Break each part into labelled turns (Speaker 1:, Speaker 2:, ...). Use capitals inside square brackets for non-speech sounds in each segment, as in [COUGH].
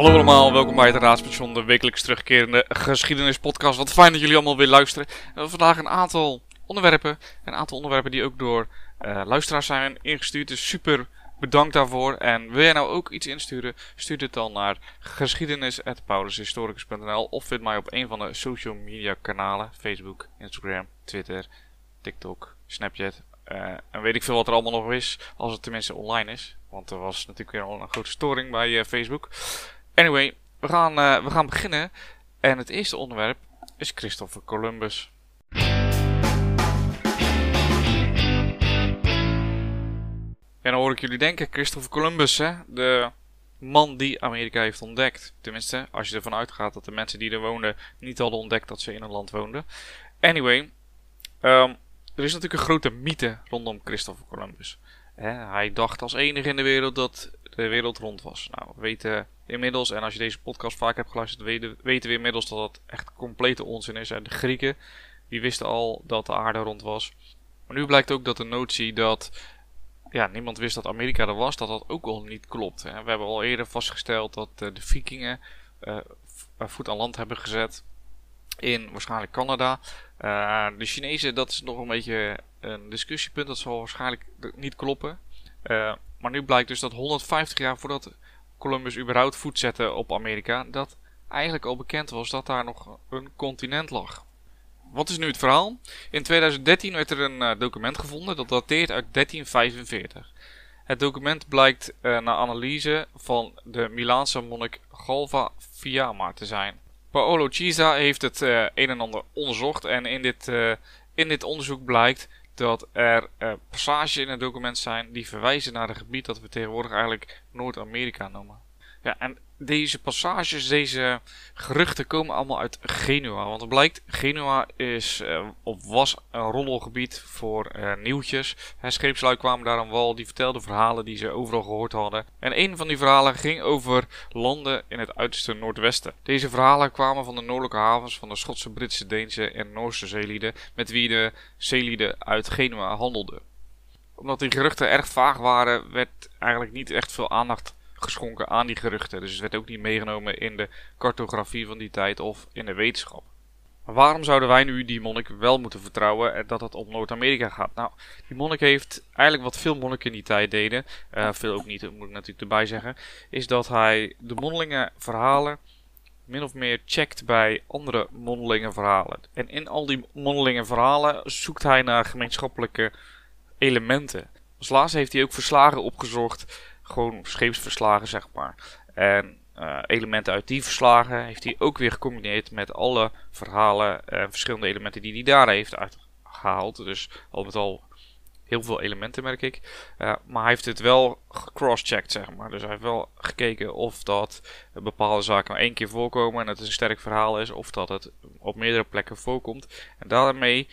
Speaker 1: Hallo allemaal, welkom bij het Raadspension, de wekelijks terugkerende geschiedenispodcast. Wat fijn dat jullie allemaal weer luisteren. We hebben vandaag een aantal onderwerpen, een aantal onderwerpen die ook door uh, luisteraars zijn ingestuurd. Dus super bedankt daarvoor. En wil jij nou ook iets insturen, stuur dit dan naar geschiedenis.paulushistoricus.nl of vind mij op een van de social media kanalen, Facebook, Instagram, Twitter, TikTok, Snapchat. Uh, en weet ik veel wat er allemaal nog is, als het tenminste online is. Want er was natuurlijk weer al een grote storing bij uh, Facebook. Anyway, we gaan, uh, we gaan beginnen. En het eerste onderwerp is Christopher Columbus. En dan hoor ik jullie denken, Christopher Columbus, hè? de man die Amerika heeft ontdekt. Tenminste, als je ervan uitgaat dat de mensen die er woonden niet hadden ontdekt dat ze in een land woonden. Anyway, um, er is natuurlijk een grote mythe rondom Christopher Columbus. Hij dacht als enige in de wereld dat de wereld rond was. Nou, we weten inmiddels, en als je deze podcast vaak hebt geluisterd, weten, we inmiddels dat dat echt complete onzin is. En de Grieken, die wisten al dat de aarde rond was. Maar nu blijkt ook dat de notie dat ja, niemand wist dat Amerika er was, dat dat ook al niet klopt. We hebben al eerder vastgesteld dat eh, de vikingen uh, voet aan land hebben gezet in waarschijnlijk Canada. De Chinezen, dat is nog een beetje een discussiepunt. Dat zal waarschijnlijk niet kloppen. Uh, maar nu blijkt dus dat 150 jaar voordat Columbus überhaupt voet zette op Amerika, dat eigenlijk al bekend was dat daar nog een continent lag. Wat is nu het verhaal? In 2013 werd er een uh, document gevonden dat dateert uit 1345. Het document blijkt uh, na analyse van de Milaanse monnik Galva Fiamma te zijn. Paolo Cisa heeft het een en ander onderzocht en in dit, in dit onderzoek blijkt dat er uh, passages in het document zijn die verwijzen naar een gebied dat we tegenwoordig eigenlijk Noord-Amerika noemen. Ja, en deze passages, deze geruchten komen allemaal uit Genua. Want het blijkt, Genua is, uh, of was een roddelgebied voor uh, nieuwtjes. Hè, scheepslui kwamen daar aan wal, die vertelden verhalen die ze overal gehoord hadden. En een van die verhalen ging over landen in het uiterste noordwesten. Deze verhalen kwamen van de noordelijke havens van de Schotse, Britse, Deense en Noorse zeelieden, met wie de zeelieden uit Genua handelden. Omdat die geruchten erg vaag waren, werd eigenlijk niet echt veel aandacht geschonken aan die geruchten. Dus het werd ook niet meegenomen in de cartografie van die tijd of in de wetenschap. Maar waarom zouden wij nu die monnik wel moeten vertrouwen en dat het om Noord-Amerika gaat? Nou, die monnik heeft eigenlijk wat veel monniken in die tijd deden, uh, veel ook niet, moet ik natuurlijk erbij zeggen, is dat hij de mondelinge verhalen min of meer checkt bij andere mondelinge verhalen. En in al die mondelinge verhalen zoekt hij naar gemeenschappelijke elementen. Als laatste heeft hij ook verslagen opgezocht gewoon scheepsverslagen, zeg maar. En uh, elementen uit die verslagen heeft hij ook weer gecombineerd met alle verhalen en verschillende elementen die hij daar heeft uitgehaald. Dus al met al heel veel elementen, merk ik. Uh, maar hij heeft het wel gecross-checked, zeg maar. Dus hij heeft wel gekeken of dat bepaalde zaken één keer voorkomen en het een sterk verhaal is, of dat het op meerdere plekken voorkomt. En daarmee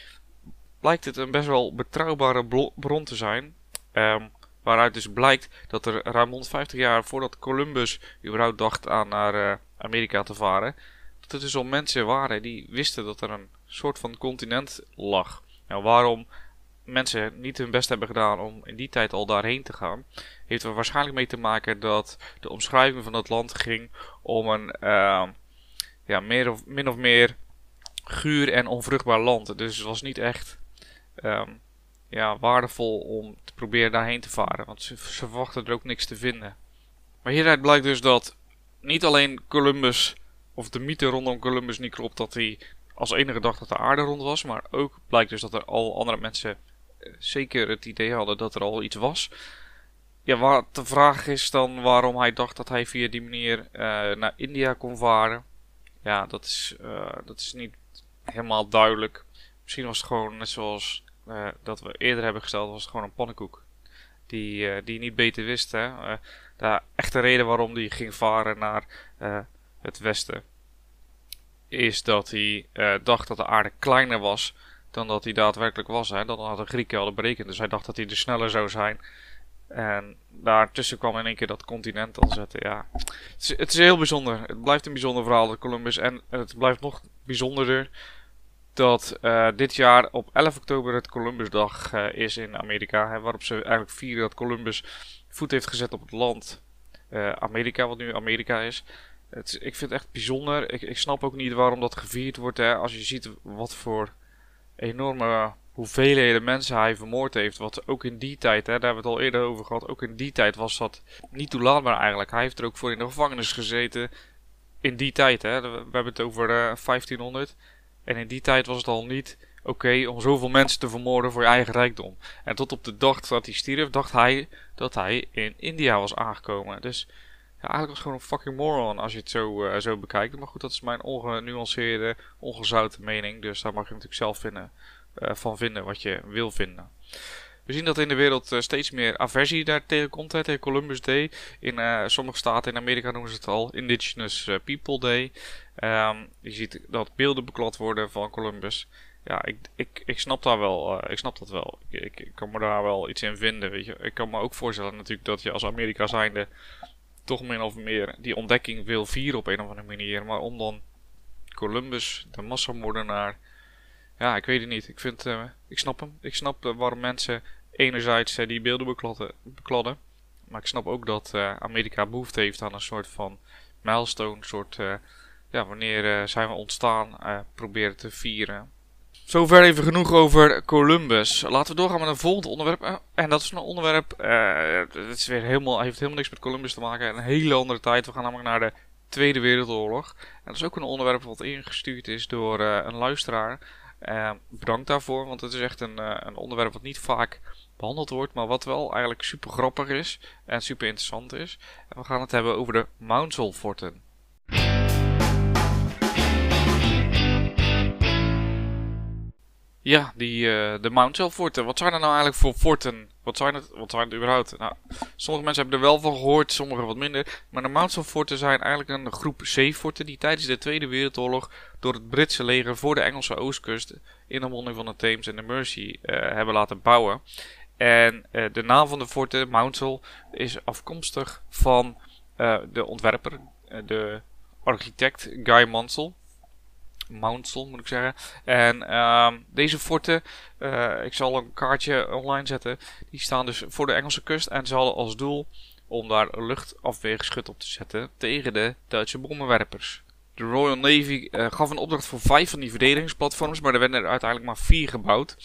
Speaker 1: blijkt het een best wel betrouwbare bron te zijn. Um, Waaruit dus blijkt dat er ruim 150 jaar voordat Columbus überhaupt dacht aan naar uh, Amerika te varen, dat er dus al mensen waren die wisten dat er een soort van continent lag. Nou, waarom mensen niet hun best hebben gedaan om in die tijd al daarheen te gaan, heeft er waarschijnlijk mee te maken dat de omschrijving van het land ging om een uh, ja, meer of, min of meer guur en onvruchtbaar land. Dus het was niet echt um, ja, waardevol om te proberen daarheen te varen. Want ze, ze verwachten er ook niks te vinden. Maar hieruit blijkt dus dat niet alleen Columbus, of de mythe rondom Columbus niet klopt dat hij als enige dacht dat de aarde rond was. Maar ook blijkt dus dat er al andere mensen eh, zeker het idee hadden dat er al iets was. Ja, wat de vraag is dan waarom hij dacht dat hij via die manier uh, naar India kon varen. Ja, dat is, uh, dat is niet helemaal duidelijk. Misschien was het gewoon net zoals uh, dat we eerder hebben gesteld, was gewoon een pannenkoek. Die, uh, die niet beter wist. Hè? Uh, de echte reden waarom hij ging varen naar het westen. Is dat hij dacht dat de aarde kleiner was dan dat hij daadwerkelijk was. Hè? Dan had de Grieken al berekend. Dus hij dacht dat hij er sneller zou zijn. En daartussen kwam in één keer dat continent dan zetten. Ja. Het is, het is heel bijzonder. Het blijft een bijzonder verhaal, de Columbus. En het blijft nog bijzonderder dat uh, dit jaar op 11 oktober het Columbusdag uh, is in Amerika. Hè, waarop ze eigenlijk vieren dat Columbus voet heeft gezet op het land uh, Amerika, wat nu Amerika is. het, ik vind het echt bijzonder. Ik, ik snap ook niet waarom dat gevierd wordt. Hè. Als je ziet wat voor enorme hoeveelheden mensen hij vermoord heeft. Wat ook in die tijd, hè, daar hebben we het al eerder over gehad. Ook in die tijd was dat niet toelaatbaar eigenlijk. Hij heeft er ook voor in de gevangenis gezeten. In die tijd, hè. We hebben het over 1500. En in die tijd was het al niet oké om zoveel mensen te vermoorden voor je eigen rijkdom. En tot op de dag dat hij stierf, dacht hij dat hij in India was aangekomen. Dus ja, eigenlijk was het gewoon een fucking moron als je het zo, uh, zo bekijkt. Maar goed, dat is mijn ongenuanceerde, ongezouten mening. Dus daar mag je natuurlijk zelf vinden, uh, van vinden wat je wil vinden. We zien dat in de wereld uh, steeds meer aversie daar tegenkomt, hè, tegen Columbus Day. In sommige staten in Amerika noemen ze het al Indigenous People Day. Um, je ziet dat beelden beklad worden van Columbus ja, ik, ik, ik snap daar wel, uh, ik snap dat wel. Ik, ik, ik, kan me daar wel iets in vinden, weet je. Ik kan me ook voorstellen natuurlijk dat je als Amerika zijnde toch min of meer die ontdekking wil vieren op een of andere manier. Maar om dan Columbus, de massamoordenaar, ja, ik weet het niet. Ik vind, uh, ik snap hem. Ik snap waarom mensen enerzijds die beelden bekladden, bekladden. Maar ik snap ook dat Amerika behoefte heeft aan een soort van milestone, soort, ja, wanneer zijn we ontstaan, proberen te vieren. Zover even genoeg over Columbus. Laten we doorgaan met een volgend onderwerp. Eh, en dat is een onderwerp. Uh, het is weer helemaal, heeft helemaal niks met Columbus te maken. Een hele andere tijd. We gaan namelijk naar de Tweede Wereldoorlog. En dat is ook een onderwerp wat ingestuurd is door een luisteraar. Bedankt daarvoor, want het is echt een, een onderwerp wat niet vaak behandeld wordt, maar wat wel eigenlijk super grappig is en super interessant is. En we gaan het hebben over de Mounsel Ja, die, uh, de Mount forten. Wat zijn er nou eigenlijk voor forten? Wat zijn het, wat zijn het überhaupt? Nou, sommige mensen hebben er wel van gehoord, sommige wat minder. Maar de Mount forten zijn eigenlijk een groep zeeforten die tijdens de Tweede Wereldoorlog door het Britse leger voor de Engelse oostkust in de monding van de Thames en de Mersey uh, hebben laten bouwen. En uh, de naam van de forten, Mounsel, is afkomstig van de ontwerper, de architect Guy Mansell. Mounsel moet ik zeggen. En uh, deze forten, uh, ik zal een kaartje online zetten, die staan dus voor de Engelse kust en ze hadden als doel om daar luchtafweergeschut op te zetten tegen de Duitse bommenwerpers. De Royal Navy uh, gaf een opdracht voor vijf van die verdedigingsplatforms, maar er werden er uiteindelijk maar vier gebouwd.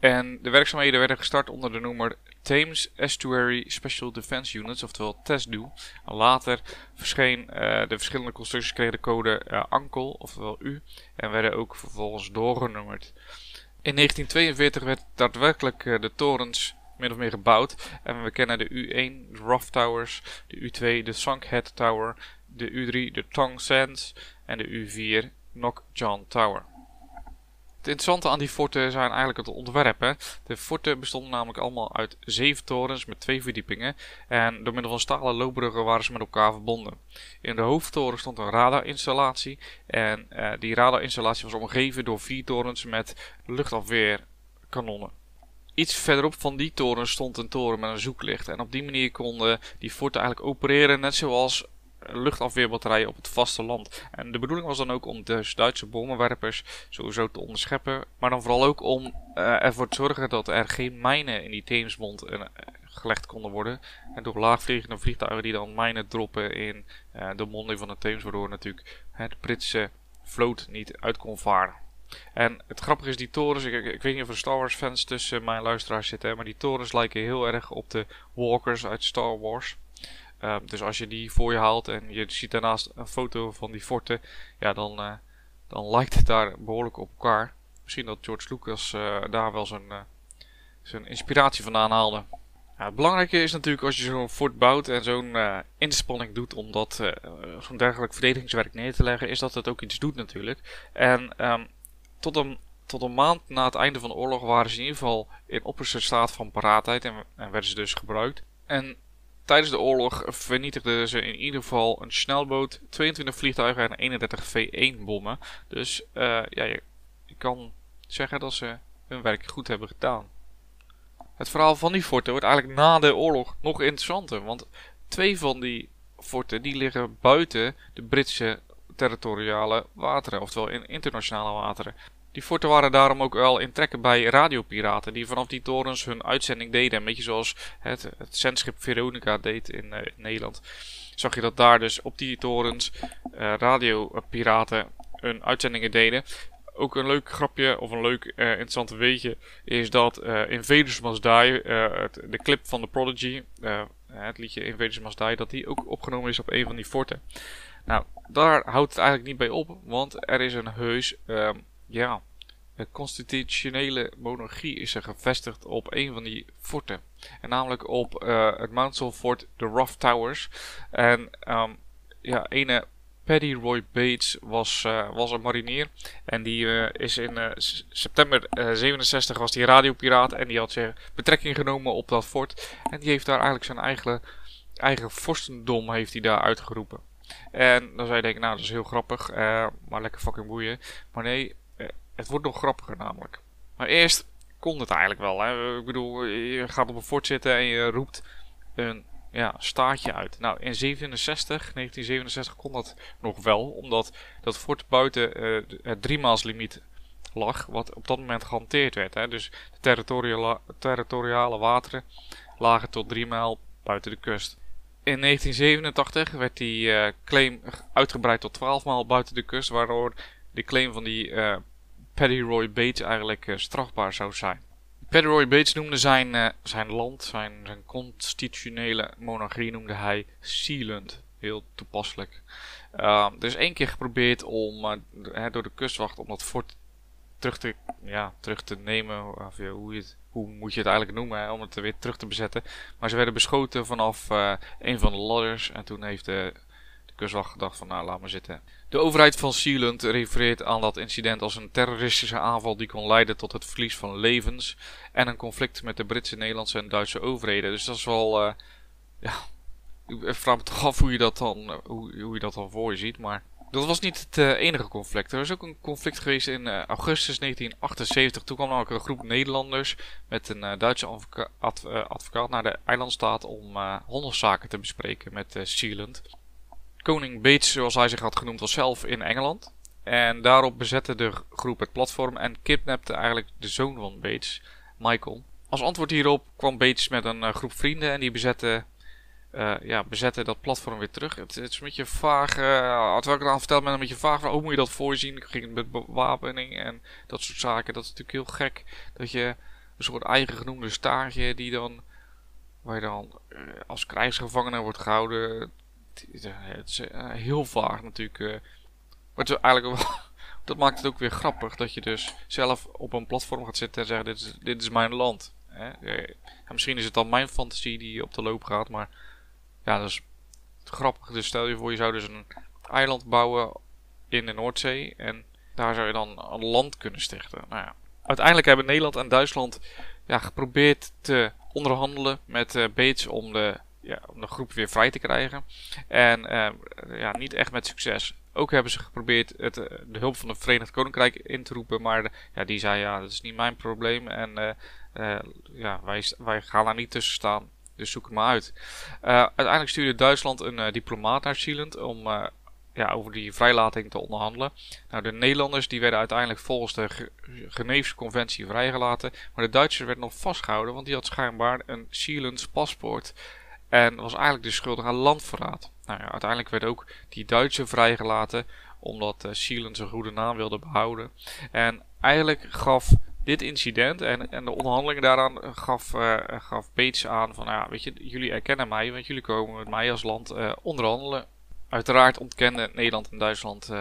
Speaker 1: En de werkzaamheden werden gestart onder de noemer Thames Estuary Special Defense Units, oftewel TESDU. Later verscheen uh, de verschillende constructies kregen de code uh, ANKEL, oftewel U, en werden ook vervolgens doorgenummerd. In 1942 werd daadwerkelijk uh, de torens min of meer gebouwd. En we kennen de U1, de Rough Towers, de U2, de Sunkhead Tower, de U3, de Tong Sands en de U4, Knock John Tower. Het interessante aan die forten zijn eigenlijk het ontwerpen. De forten bestonden namelijk allemaal uit zeven torens met twee verdiepingen. En door middel van stalen loopbruggen waren ze met elkaar verbonden. In de hoofdtoren stond een radarinstallatie. En uh, die radarinstallatie was omgeven door vier torens met luchtafweerkanonnen. Iets verderop van die toren stond een toren met een zoeklicht. En op die manier konden die forten eigenlijk opereren net zoals luchtafweerbatterijen op het vasteland. En de bedoeling was dan ook om dus Duitse bommenwerpers sowieso te onderscheppen. Maar dan vooral ook om uh, ervoor te zorgen dat er geen mijnen in die Theemsmond uh, gelegd konden worden. En door laagvliegende vliegtuigen die dan mijnen droppen in uh, de monding van de Theems. Waardoor natuurlijk de Britse vloot niet uit kon varen. En het grappige is, die torens, ik, ik, weet niet of er Star Wars fans tussen mijn luisteraars zitten, maar die torens lijken heel erg op de Walkers uit Star Wars. Uh, dus als je die voor je haalt en je ziet daarnaast een foto van die forten, ja, dan, uh, dan lijkt het daar behoorlijk op elkaar. Misschien dat George Lucas uh, daar wel zijn, zijn inspiratie vandaan haalde. Ja, het belangrijke is natuurlijk als je zo'n fort bouwt en zo'n inspanning doet om dat zo'n dergelijk verdedigingswerk neer te leggen, is dat het ook iets doet natuurlijk. En um, tot een tot een maand na het einde van de oorlog waren ze in ieder geval in opperste staat van paraatheid en, en werden ze dus gebruikt. En Tijdens de oorlog vernietigden ze in ieder geval een snelboot, 22 vliegtuigen en 31 V1-bommen. Dus uh, ja, je, je, kan zeggen dat ze hun werk goed hebben gedaan. Het verhaal van die forten wordt eigenlijk na de oorlog nog interessanter. Want twee van die forten die liggen buiten de Britse territoriale wateren, oftewel in internationale wateren. Die forten waren daarom ook wel in trekken bij radiopiraten die vanaf die torens hun uitzending deden. Een beetje zoals het, het zendschip Veronica deed in, uh, Nederland. Zag je dat daar dus op die torens uh, radiopiraten hun uitzendingen deden. Ook een leuk grapje of een leuk uh, interessant weetje is dat Invaders Must Die, de clip van The Prodigy, het liedje Invaders Must Die, dat die ook opgenomen is op een van die forten. Nou, daar houdt het eigenlijk niet bij op, want er is een heus, ehm, ja, de constitutionele monarchie is er gevestigd op een van die forten. En namelijk op uh, het Mountzel Fort, de Rough Towers. En um, ja, ene Paddy Roy Bates was, uh, was een marinier. En die uh, is in september 67 was die radiopiraat. En die had zich betrekking genomen op dat fort. En die heeft daar eigenlijk zijn eigen, eigen vorstendom heeft hij daar uitgeroepen. En dan zou je denken, nou dat is heel grappig, maar lekker fucking boeien. Maar nee, het wordt nog grappiger namelijk. Maar eerst kon het eigenlijk wel. Hè? Ik bedoel, je gaat op een fort zitten en je roept een ja, staartje uit. Nou, in 67, 1967 kon dat nog wel, omdat dat fort buiten uh, het driemaalslimiet lag, wat op dat moment gehanteerd werd. Hè? Dus de territoriale, wateren lagen tot drie mijl buiten de kust. In 1987 werd die uh, claim uitgebreid tot 12 mijl buiten de kust, waardoor de claim van die uh, Paddy Roy Bates eigenlijk uh, strafbaar zou zijn. Paddy Roy Bates noemde zijn, uh, zijn land, zijn, zijn constitutionele monarchie, noemde hij Sealand. Heel toepasselijk. Uh, er is één keer geprobeerd om door de kustwacht om dat fort terug te, ja, terug te nemen. Of, hoe, het, hoe, moet je het eigenlijk noemen? Om het weer terug te bezetten. Maar ze werden beschoten vanaf een van de ladders. En toen heeft de, de kustwacht gedacht van nou laat maar zitten. De overheid van Sealand refereert aan dat incident als een terroristische aanval die kon leiden tot het verlies van levens en een conflict met de Britse, Nederlandse en Duitse overheden. Dus dat is wel, uh, ja, ik vraag me toch af hoe je dat dan, eh, hoe, hoe je dat dan voor je ziet, maar dat was niet het uh, enige conflict. Er is ook een conflict geweest in augustus 1978. Toen kwam namelijk een groep Nederlanders met een Duitse advoca adv advocaat naar de eilandstaat om handelszaken te bespreken met Sealand. Koning Bates, zoals hij zich had genoemd, was zelf in Engeland. En daarop bezette de groep het platform en kidnapte eigenlijk de zoon van Bates, Michael. Als antwoord hierop kwam Bates met een uh, groep vrienden en die bezette, uh, ja, bezette dat platform weer terug. Het, is een beetje vaag, uh, terwijl ik het aan verteld ben, een beetje vaag van hoe moet je dat voorzien. Ik ging met bewapening en dat soort zaken. Dat is natuurlijk heel gek dat je een soort eigen genoemde staartje die dan, waar je dan als krijgsgevangene wordt gehouden het is uh, heel vaag natuurlijk. Uh, maar eigenlijk [LAUGHS] dat maakt het ook weer grappig dat je dus zelf op een platform gaat zitten en zeggen: Dit is, dit is mijn land. Hè? Misschien is het dan mijn fantasie die op de loop gaat, maar ja, dat is grappig. Dus stel je voor, je zou dus een eiland bouwen in de Noordzee en daar zou je dan een land kunnen stichten. Nou ja. Uiteindelijk hebben Nederland en Duitsland ja, geprobeerd te onderhandelen met uh, Bates om de ja, om de groep weer vrij te krijgen. En uh, ja, niet echt met succes. Ook hebben ze geprobeerd het, eh, de hulp van het Verenigd Koninkrijk in te roepen. Maar ja, die zei ja, dat is niet mijn probleem. En uh, ja, wij, wij gaan daar niet tussen staan. Dus zoek het maar uit. uiteindelijk stuurde Duitsland een diplomaat naar Zeeland om ja, over die vrijlating te onderhandelen. Nou, de Nederlanders die werden uiteindelijk volgens de Geneefse conventie vrijgelaten. Maar de Duitsers werden nog vastgehouden, want die had schijnbaar een Zeelands paspoort. En was eigenlijk dus schuldig aan landverraad. Nou ja, uiteindelijk werd ook die Duitse vrijgelaten. Omdat uh, zijn goede naam wilde behouden. En eigenlijk gaf dit incident en, en de onderhandelingen daaraan gaf, uh, gaf Bates aan van ja, weet je, jullie erkennen mij, want jullie komen met mij als land onderhandelen. Uiteraard ontkenden Nederland en Duitsland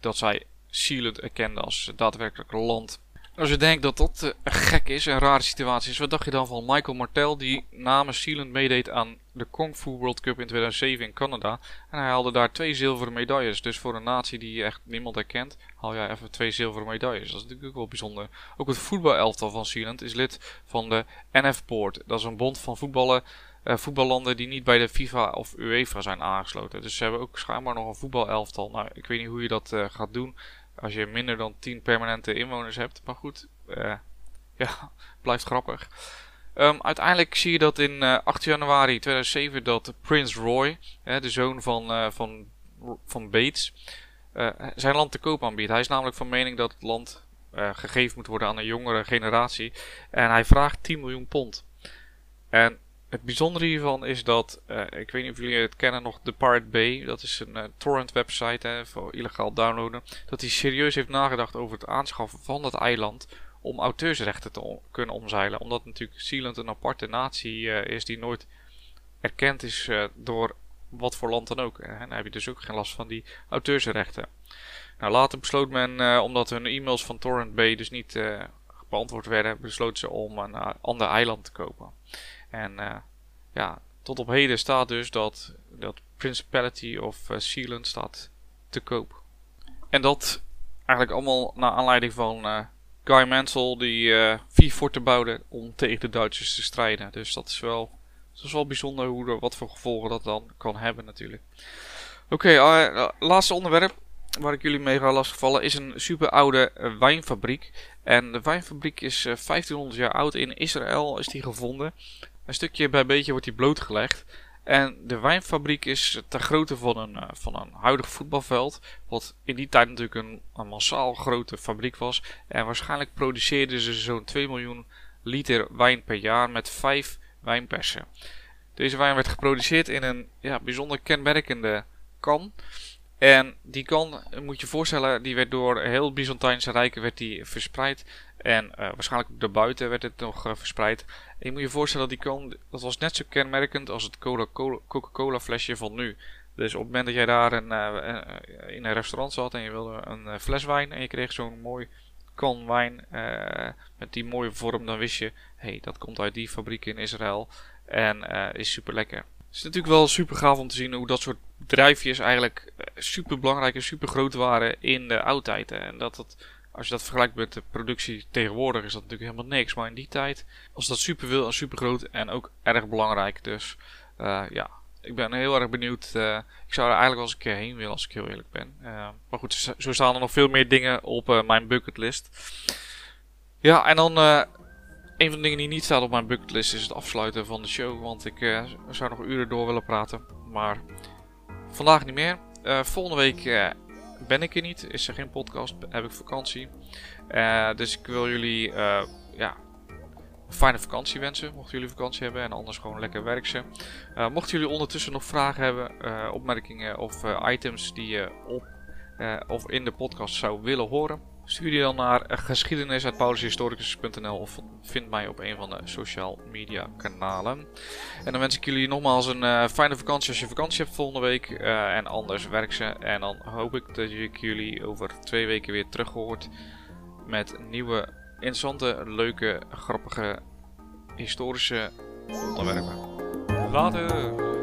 Speaker 1: dat zij Sealand erkenden als daadwerkelijk land. Als je denkt dat dat uh, gek is, een rare situatie is, wat dacht je dan van Michael Martel, die namens Sealand meedeed aan de Kung Fu World Cup in 2007 in Canada. En hij haalde daar twee zilveren medailles. Dus voor een natie die echt niemand herkent, haal jij even twee zilveren medailles. Dat is natuurlijk ook wel bijzonder. Ook het voetbalelftal van Sealand is lid van de NF-board. Dat is een bond van voetballen, uh, voetballanden die niet bij de FIFA of UEFA zijn aangesloten. Dus ze hebben ook schijnbaar nog een voetbalelftal. Nou, ik weet niet hoe je dat uh, gaat doen als je minder dan 10 permanente inwoners hebt. Maar goed, uh, [LAUGHS] ja, blijft grappig. Um, uiteindelijk zie je dat in uh, 8 januari 2007 dat Prince Roy, hè, de zoon van, uh, van, van Bates, zijn land te koop aanbiedt. Hij is namelijk van mening dat het land gegeven moet worden aan een jongere generatie. En hij vraagt 10 miljoen pond. En Het bijzondere hiervan is dat, eh, ik weet niet of jullie het kennen nog, de Pirate Bay. Dat is een torrent website hè, voor illegaal downloaden. Dat hij serieus heeft nagedacht over het aanschaffen van dat eiland om auteursrechten te kunnen omzeilen. Omdat natuurlijk Sealand een aparte natie is die nooit erkend is door wat voor land dan ook. En dan heb je dus ook geen last van die auteursrechten. Nou, later besloot men, uh, omdat hun e-mails van Torrent Bay dus niet uh, beantwoord werden, besloot ze om een uh, ander eiland te kopen. En ja, tot op heden staat dus dat, dat Principality of Sealand staat te koop. En dat eigenlijk allemaal naar aanleiding van Guy Mansell die vier forten bouwde om tegen de Duitsers te strijden. Dus dat is wel het is wel bijzonder hoe, wat voor gevolgen dat dan kan hebben natuurlijk. Oké, uh, laatste onderwerp waar ik jullie mee ga lastigvallen is een super oude uh, wijnfabriek. En de wijnfabriek is 1500 jaar oud. In Israël is die gevonden. Een stukje bij beetje wordt die blootgelegd. En de wijnfabriek is ter grootte van een, van een huidig voetbalveld. Wat in die tijd natuurlijk een, een massaal grote fabriek was. En waarschijnlijk produceerden ze zo'n 2 miljoen liter wijn per jaar met 5 wijnpersen. Deze wijn werd geproduceerd in een ja, bijzonder kenmerkende kan. En die kan, moet je voorstellen, die werd door heel Byzantijnse Rijk werd die verspreid. En uh, waarschijnlijk ook daarbuiten werd het nog uh, verspreid. En je moet je voorstellen, die kan, dat was net zo kenmerkend als het Coca-Cola flesje van nu. Dus op het moment dat jij daar een, uh, in een restaurant zat en je wilde een fles wijn en je kreeg zo'n mooi kan wijn met die mooie vorm, dan wist je, hey, dat komt uit die fabriek in Israël en is super lekker. Het is natuurlijk wel super gaaf om te zien hoe dat soort bedrijfjes eigenlijk eh, super belangrijk en super groot waren in de oudheid. En dat dat, als je dat vergelijkt met de productie tegenwoordig, is dat natuurlijk helemaal niks. Maar in die tijd was dat super veel en super groot en ook erg belangrijk. Dus uh, ja, ik ben heel erg benieuwd. Uh, ik zou er eigenlijk wel eens een keer heen willen, als ik heel eerlijk ben. Maar goed, zo staan er nog veel meer dingen op mijn bucketlist. Ja, en dan een van de dingen die niet staat op mijn bucketlist is het afsluiten van de show. Want ik uh, zou nog uren door willen praten. Maar vandaag niet meer. Uh, volgende week uh, ben ik er niet. Is er geen podcast. Heb ik vakantie. dus ik wil jullie ja, een fijne vakantie wensen. Mochten jullie vakantie hebben. En anders gewoon lekker werksen. mochten jullie ondertussen nog vragen hebben. opmerkingen of items die je op of in de podcast zou willen horen. Stuur je dan naar geschiedenis.paulushistoricus.nl of vind mij op een van de social media kanalen. En dan wens ik jullie nogmaals een uh, fijne vakantie als je vakantie hebt volgende week. Uh, en anders werk ze. En dan hoop ik dat ik jullie over twee weken weer terug hoort met nieuwe, interessante, leuke, grappige, historische onderwerpen. Later!